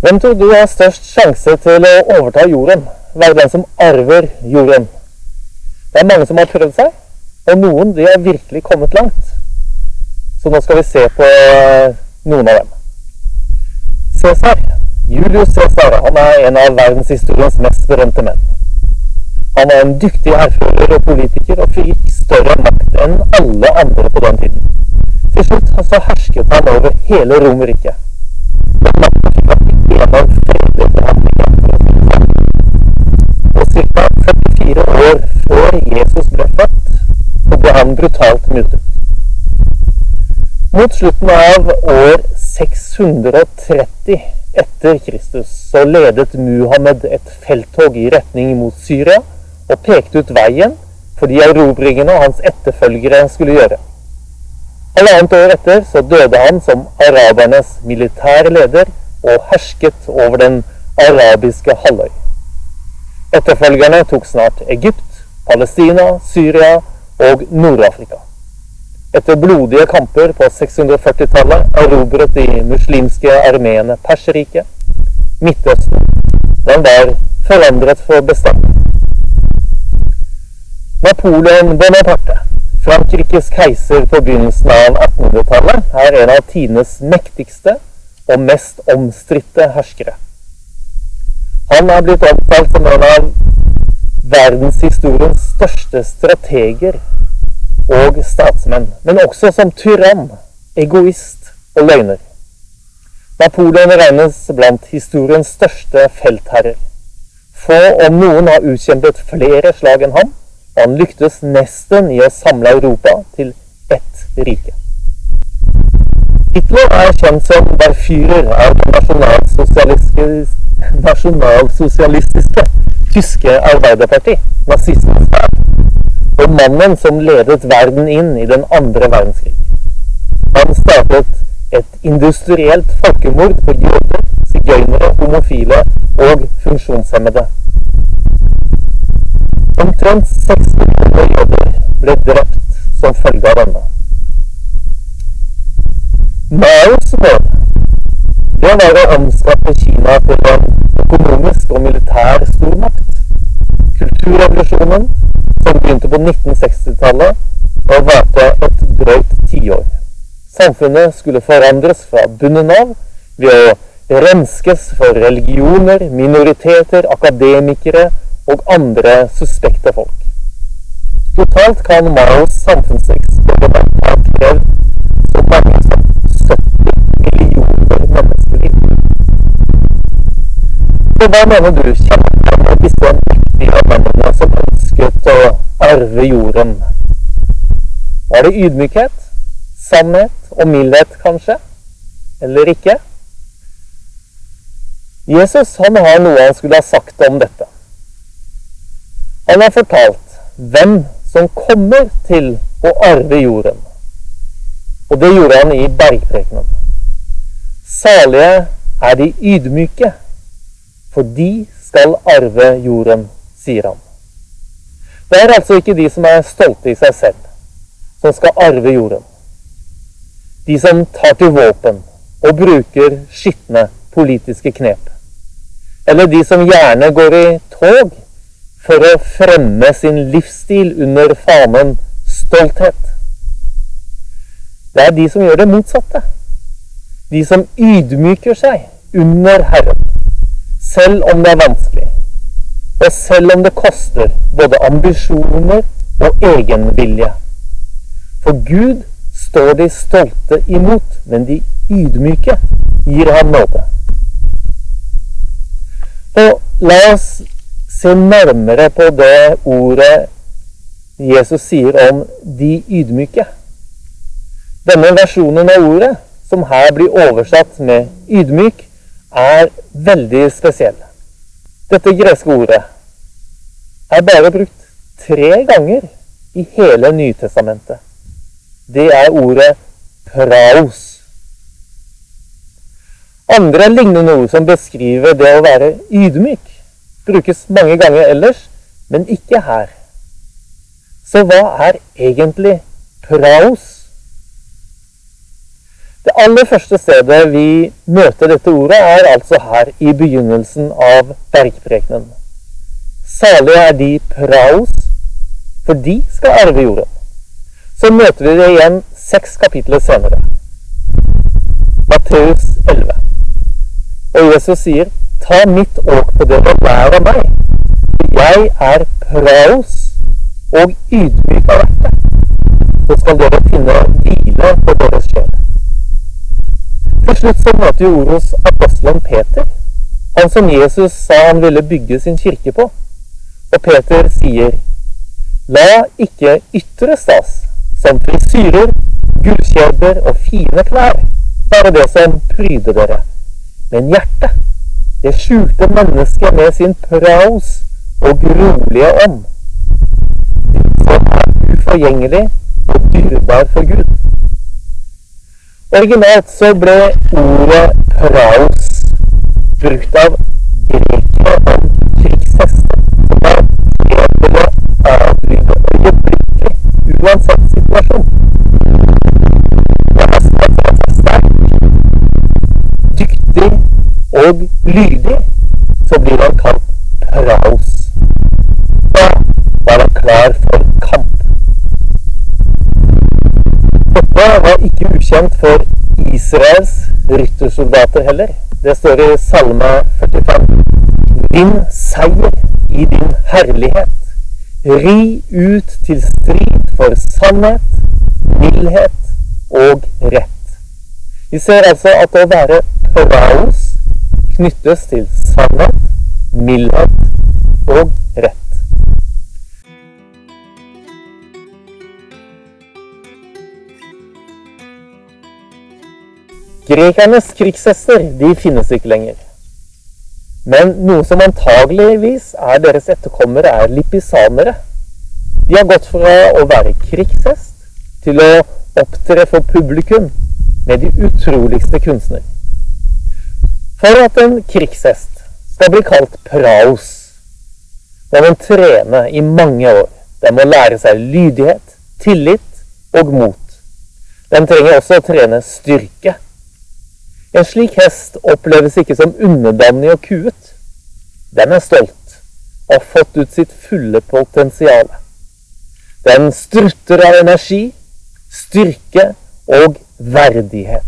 Hvem tror du har størst sjanse til å overta jorden? Være den som arver jorden? Det er mange som har prøvd seg, og noen de har virkelig kommet langt. Så nå skal vi se på eh, noen av dem. Cæsar, Julius Cæsar, han er en av verdenshistoriens mest berømte menn. Han er en dyktig hærfører og politiker og fikk større makt enn alle andre på den tiden. Til slutt så hersket han over hele Romerriket. Jesus ble født, så ble han brutalt myrdet. Mot slutten av år 630 etter Kristus så ledet Muhammed et felttog i retning mot Syria og pekte ut veien for de erobringene hans etterfølgere skulle gjøre. Halvannet år etter så døde han som arabernes militære leder og hersket over den arabiske halvøy. Etterfølgerne tok snart Egypt, Palestina, Syria og Nord-Afrika. Etter blodige kamper på 640-tallet erobret de muslimske armeene Perserriket. Midtøsten den var forandret for bestandig. Napoleon Bonaparte, Frankrikes keiser på begynnelsen av 1800-tallet, er en av tidenes mektigste og mest omstridte herskere. Han er blitt omtalt som en av verdenshistoriens største strateger og statsmenn, men også som tyrann, egoist og løgner. Napoleon regnes blant historiens største feltherrer. Få, om noen, har utkjempet flere slag enn ham, og han lyktes nesten i å samle Europa til ett rike. Hitler er kjent som berfyrer av den nasjonalsosialistiske, nasjonalsosialistiske tyske arbeiderparti, nazismens og mannen som ledet verden inn i den andre verdenskrig. Han startet et industrielt folkemord på jøder, sigøynere, homofile og funksjonshemmede. Omtrent seks millioner jøder ble drept som følge av denne. Maos mål det var å omskape Kina til en økonomisk og militær. Kulturrevolusjonen, som begynte på 1960-tallet, og varte et drøyt tiår. Samfunnet skulle forandres fra bunnen av ved å renskes for religioner, minoriteter, akademikere og andre suspekte folk. Totalt kan Maos samfunnseksperiment ha krevd så mange som 70 millioner menneskeliv. Så hva mener du kjennetegner disse mektige mennene som ønsket å arve jorden? Var det ydmykhet, sannhet og mildhet, kanskje? Eller ikke? Jesus han har noe han skulle ha sagt om dette. Han har fortalt hvem som kommer til å arve jorden. Og det gjorde han i bergprekenen. Salige er de ydmyke, for de skal arve jorden, sier han. Det er altså ikke de som er stolte i seg selv, som skal arve jorden. De som tar til våpen og bruker skitne politiske knep. Eller de som gjerne går i tog for å fremme sin livsstil under fanen stolthet. Det er de som gjør det motsatte. De som ydmyker seg under Herren, selv om det er vanskelig. Og selv om det koster både ambisjoner og egenvilje. For Gud står de stolte imot, men de ydmyke gir ham nåde. Og la oss se nærmere på det ordet Jesus sier om de ydmyke. Denne versjonen av ordet, som her blir oversatt med 'ydmyk', er veldig spesiell. Dette greske ordet er bare brukt tre ganger i hele Nytestamentet. Det er ordet 'praos'. Andre lignende ord som beskriver det å være ydmyk, brukes mange ganger ellers, men ikke her. Så hva er egentlig praos? Det aller første stedet vi møter dette ordet, er altså her i begynnelsen av bergprekenen. Salige er de praos, for de skal arve jorden. Så møter vi det igjen seks kapitler senere. Matteus 11. Og Jesus sier, ta mitt åk på dere og lær av meg. Jeg er praos og ydmyk av hjerte. Så skal dere finne hvile. Til slutt så møter hos apostelen Peter, han som Jesus sa han ville bygge sin kirke på. Og Peter sier, la ikke ytre stas, som frisyrer, gullkjeder og fine klær, være det som pryder dere, men hjertet, det skjulte mennesket med sin praus og grolige ånd, som er uforgjengelig og dyrebar for Gud. Originalt så ble ordet praos brukt av grekere om krigshester. Da ville avlyde øyeblikkelig, uansett situasjon. Hesten er sterk, dyktig og lydig, så blir han kalt praos. Da var han klar for kamp. Dette var ikke ukjent for Israels ryttersoldater heller. Det står i Salma 45. Din seier i din herlighet. Ri ut til strid for sannhet, mildhet og rett. Vi ser altså at å være paraos knyttes til sannhet, mildhet og rett. Grekernes krigshester de finnes ikke lenger. Men noe som antageligvis er deres etterkommere, er lipisanere. De har gått fra å være krigshest til å opptre for publikum med de utroligste kunstner. For at en krigshest skal bli kalt praos, må den trene i mange år. Den må lære seg lydighet, tillit og mot. Den trenger også å trene styrke en slik hest oppleves ikke som underdanig og kuet. Den er stolt og har fått ut sitt fulle potensial. Den strutter av energi, styrke og verdighet.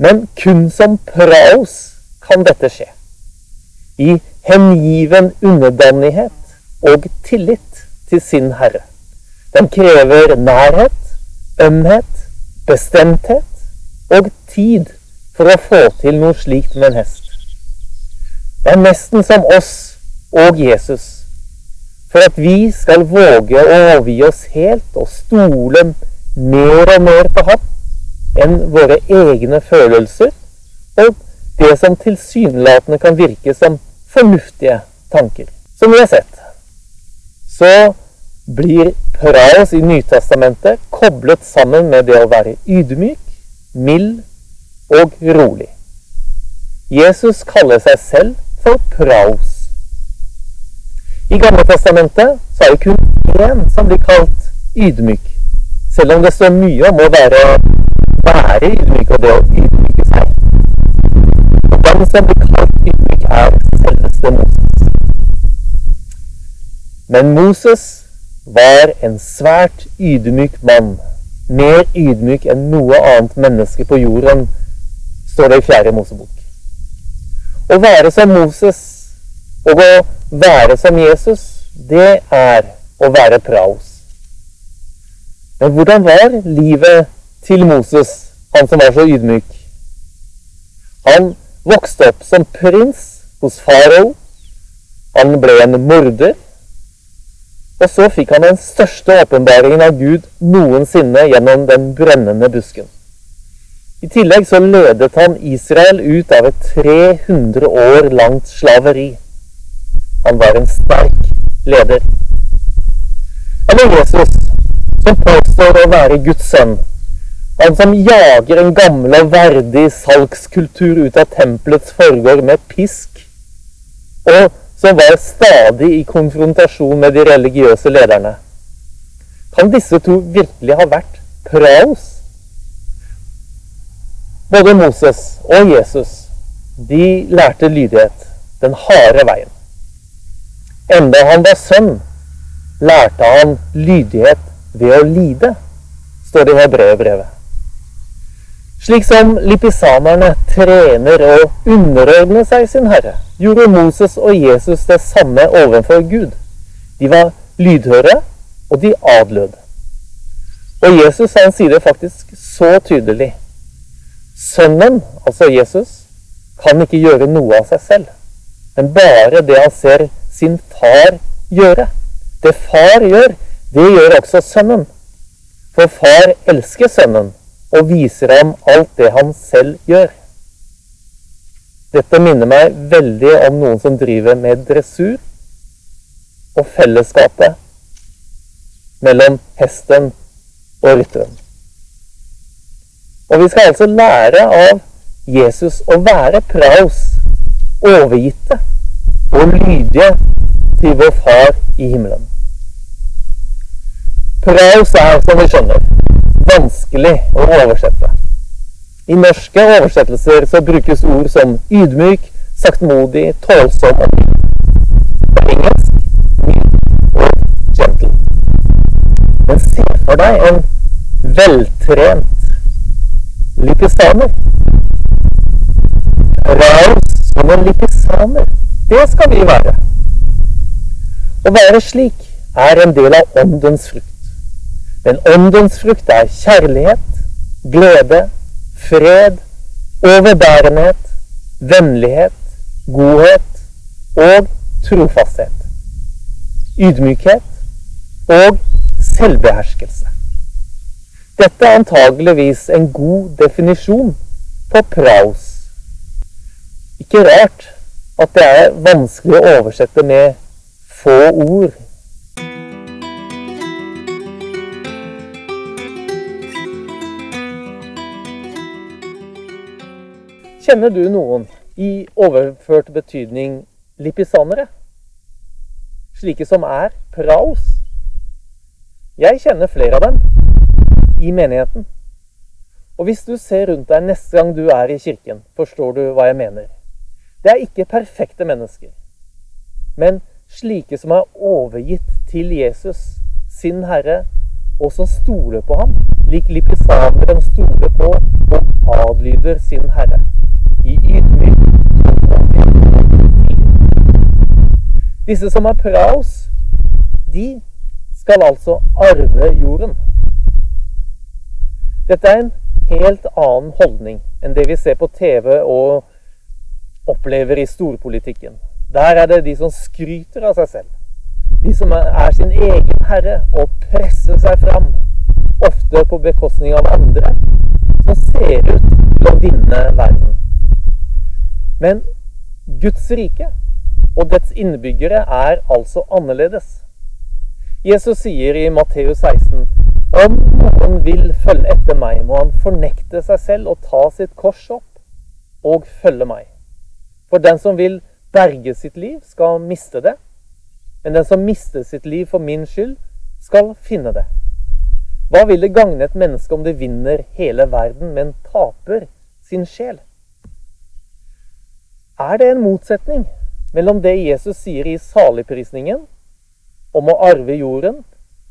Men kun som praos kan dette skje. I hengiven underdanighet og tillit til sin herre. Den krever nærhet, ømhet, bestemthet og tid for å få til noe slikt med en hest. Det er nesten som oss og Jesus. For at vi skal våge å overgi oss helt og stole mer og mer på ham enn våre egne følelser og det som tilsynelatende kan virke som fornuftige tanker. Som vi har sett, så blir praos i Nytestamentet koblet sammen med det å være ydmyk, mild og rolig. Jesus kaller seg selv for praos. I Gamletestamentet så er det kun én som blir kalt ydmyk, selv om det står mye om å være, være ydmyk og det å ydmyke seg. Den som blir kalt ydmyk, er selveste Moses. Men Moses var en svært ydmyk mann mer ydmyk enn noe annet menneske på jorden, står det i fjerde Mosebok. Å være som Moses og å være som Jesus, det er å være praos. Men hvordan var livet til Moses, han som var så ydmyk? Han vokste opp som prins hos farao. Han ble en morder. Og så fikk han den største åpenbaringen av Gud noensinne gjennom den brennende busken. I tillegg så ledet han Israel ut av et 300 år langt slaveri. Han var en sterk leder. Eller Jesus, som påstår å være Guds sønn. Han som jager en gammel og verdig salgskultur ut av tempelets forgård med pisk. Og som var stadig i konfrontasjon med de religiøse lederne. Kan disse to virkelig ha vært praos? Både Moses og Jesus de lærte lydighet den harde veien. Enda han var sønn, lærte han lydighet ved å lide, står det i Hebreerbrevet. Slik som lipisanerne trener å underordne seg sin herre, gjorde Moses og Jesus det samme overfor Gud. De var lydhøre, og de adlød. Og Jesus han sier det faktisk så tydelig. Sønnen, altså Jesus, kan ikke gjøre noe av seg selv, men bare det han ser sin far gjøre. Det far gjør, det gjør også sønnen. For far elsker sønnen og viser ham alt det han selv gjør. Dette minner meg veldig om noen som driver med dressur og fellesskapet mellom hesten og rytteren. Og vi skal altså lære av Jesus å være praus, overgitte og lydige til vår Far i himmelen. Praus er, som vi skjønner, vanskelig å oversette. I norske oversettelser så brukes ord som ydmyk, saktmodig, tålsom og På engelsk mild og gentle. Men se for deg en veltrent lipisaner. Raus som en lipisaner. Det skal vi være. Å være slik er en del av åndens frukt. Men åndens frukt er kjærlighet, glede, fred, overbærenhet, vennlighet, godhet og trofasthet. Ydmykhet og selvbeherskelse. Dette er antageligvis en god definisjon på praus. Ikke rart at det er vanskelig å oversette med få ord Kjenner du noen i overført betydning lipisanere? Slike som er praus? Jeg kjenner flere av dem i menigheten. Og hvis du ser rundt deg neste gang du er i kirken, forstår du hva jeg mener. Det er ikke perfekte mennesker, men slike som er overgitt til Jesus, sin Herre, og som stoler på ham, lik lipisaneren stoler på og adlyder sin Herre i ydmyk Disse som er praos, de skal altså arve jorden. Dette er en helt annen holdning enn det vi ser på TV og opplever i storpolitikken. Der er det de som skryter av seg selv. De som er sin egen herre og presser seg fram, ofte på bekostning av andre, som ser ut til å vinne verden. Men Guds rike og dets innbyggere er altså annerledes. Jesus sier i Matteus 16 om noen vil følge etter meg, må han fornekte seg selv og ta sitt kors opp og følge meg. For den som vil berge sitt liv, skal miste det. Men den som mister sitt liv for min skyld, skal finne det. Hva vil det gagne et menneske om det vinner hele verden, men taper sin sjel? Er det en motsetning mellom det Jesus sier i saligprisningen om å arve jorden,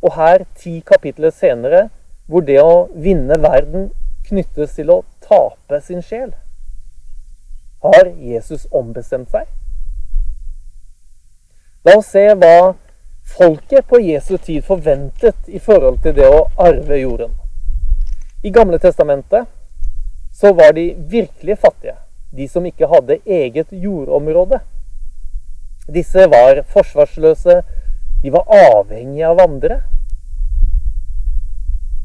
og her ti kapitler senere, hvor det å vinne verden knyttes til å tape sin sjel? Har Jesus ombestemt seg? La oss se hva folket på Jesu tid forventet i forhold til det å arve jorden. I Gamle testamentet så var de virkelig fattige de som ikke hadde eget jordområde. Disse var forsvarsløse, de var avhengige av andre.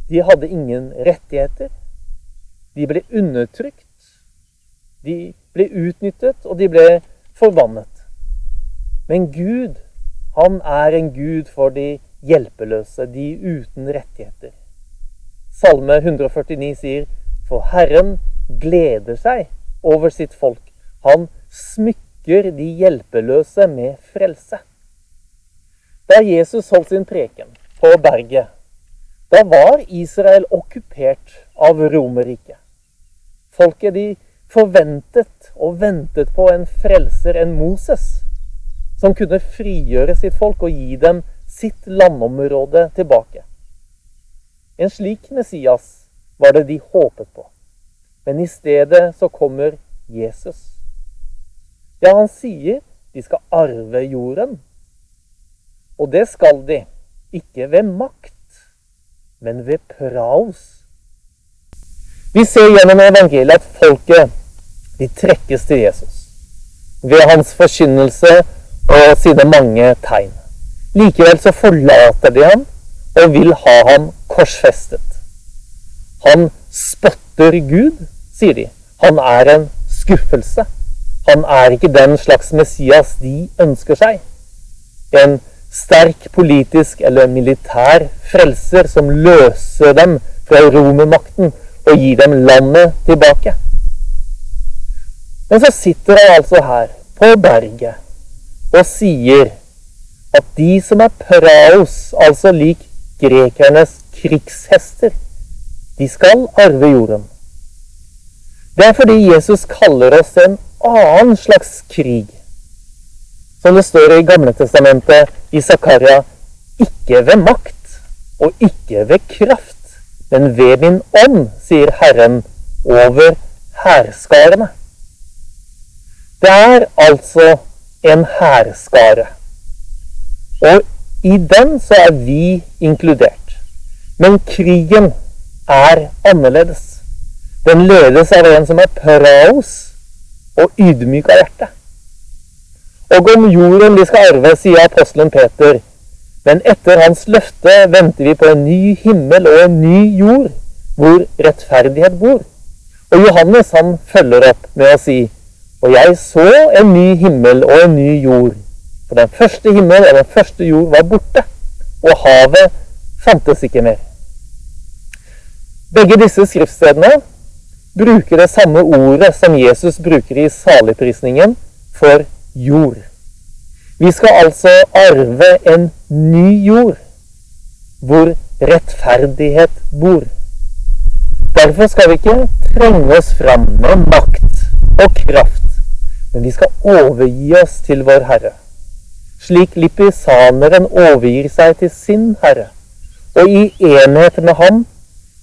De hadde ingen rettigheter. De ble undertrykt. De ble utnyttet, og de ble forbannet. Men Gud, han er en Gud for de hjelpeløse, de uten rettigheter. Salme 149 sier, For Herren gleder seg over sitt folk. Han smykker de hjelpeløse med frelse. Da Jesus holdt sin preken på berget, da var Israel okkupert av Romerriket. Folket de forventet og ventet på en frelser, en Moses, som kunne frigjøre sitt folk og gi dem sitt landområde tilbake. En slik Messias var det de håpet på. Men i stedet så kommer Jesus. Ja, han sier de skal arve jorden. Og det skal de, ikke ved makt, men ved praos. Vi ser gjennom evangeliet at folket de trekkes til Jesus ved hans forkynnelse og sine mange tegn. Likevel så forlater de ham og vil ha ham korsfestet. Han spotter Gud, sier de. Han er en skuffelse. Han er ikke den slags Messias de ønsker seg. En sterk politisk eller militær frelser som løser dem fra romermakten og gir dem landet tilbake. Men så sitter han altså her på berget og sier at de som er praos, altså lik grekernes krigshester, de skal arve jorden. Det er fordi Jesus kaller oss en annen slags krig. Som det står i Gamle Testamentet i Zakaria ikke ved makt og ikke ved kraft, men ved min ånd, sier Herren over hærskarene. Det er altså en hærskare. Og i den så er vi inkludert. Men krigen er annerledes. Den ledes av en som er praos og ydmyk av hjerte. Og om jorden de skal arve, sier apostelen Peter, men etter hans løfte venter vi på en ny himmel og en ny jord, hvor rettferdighet bor. Og Johannes han følger opp med å si og jeg så en ny himmel og en ny jord. For den første himmel og den første jord var borte, og havet fantes ikke mer. Begge disse skriftstedene bruker det samme ordet som Jesus bruker i saligprisningen for jord. Vi skal altså arve en ny jord, hvor rettferdighet bor. Derfor skal vi ikke trenge oss fram med makt og kraft men vi skal overgi oss til vår Herre, slik lipisaneren overgir seg til sin Herre. Og i enhet med ham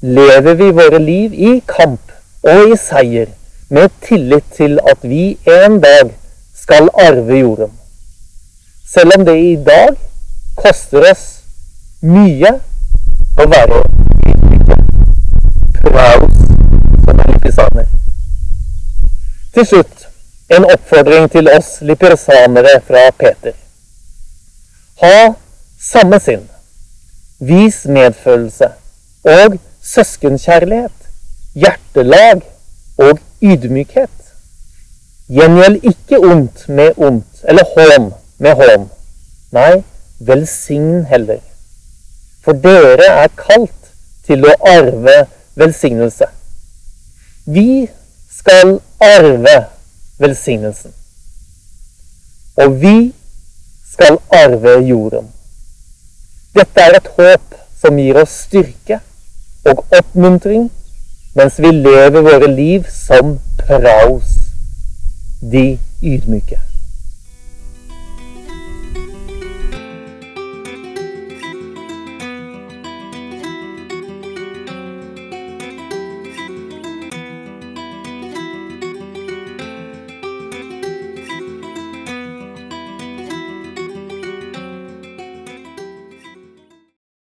lever vi våre liv i kamp og i seier, med tillit til at vi en dag skal arve jorden. Selv om det i dag koster oss mye å være ydmyke. Praus som en lipisaner. Til slutt en oppfordring til oss lipisanere fra Peter. Ha samme sinn, vis medfølelse og søskenkjærlighet, hjertelag og ydmykhet. Gjengjeld ikke ondt med ondt, eller hån med hån. Nei, velsign heller. For dere er kalt til å arve velsignelse. Vi skal arve velsignelsen. Og vi skal arve jorden. Dette er et håp som gir oss styrke og oppmuntring mens vi lever våre liv som praos, de ydmyke.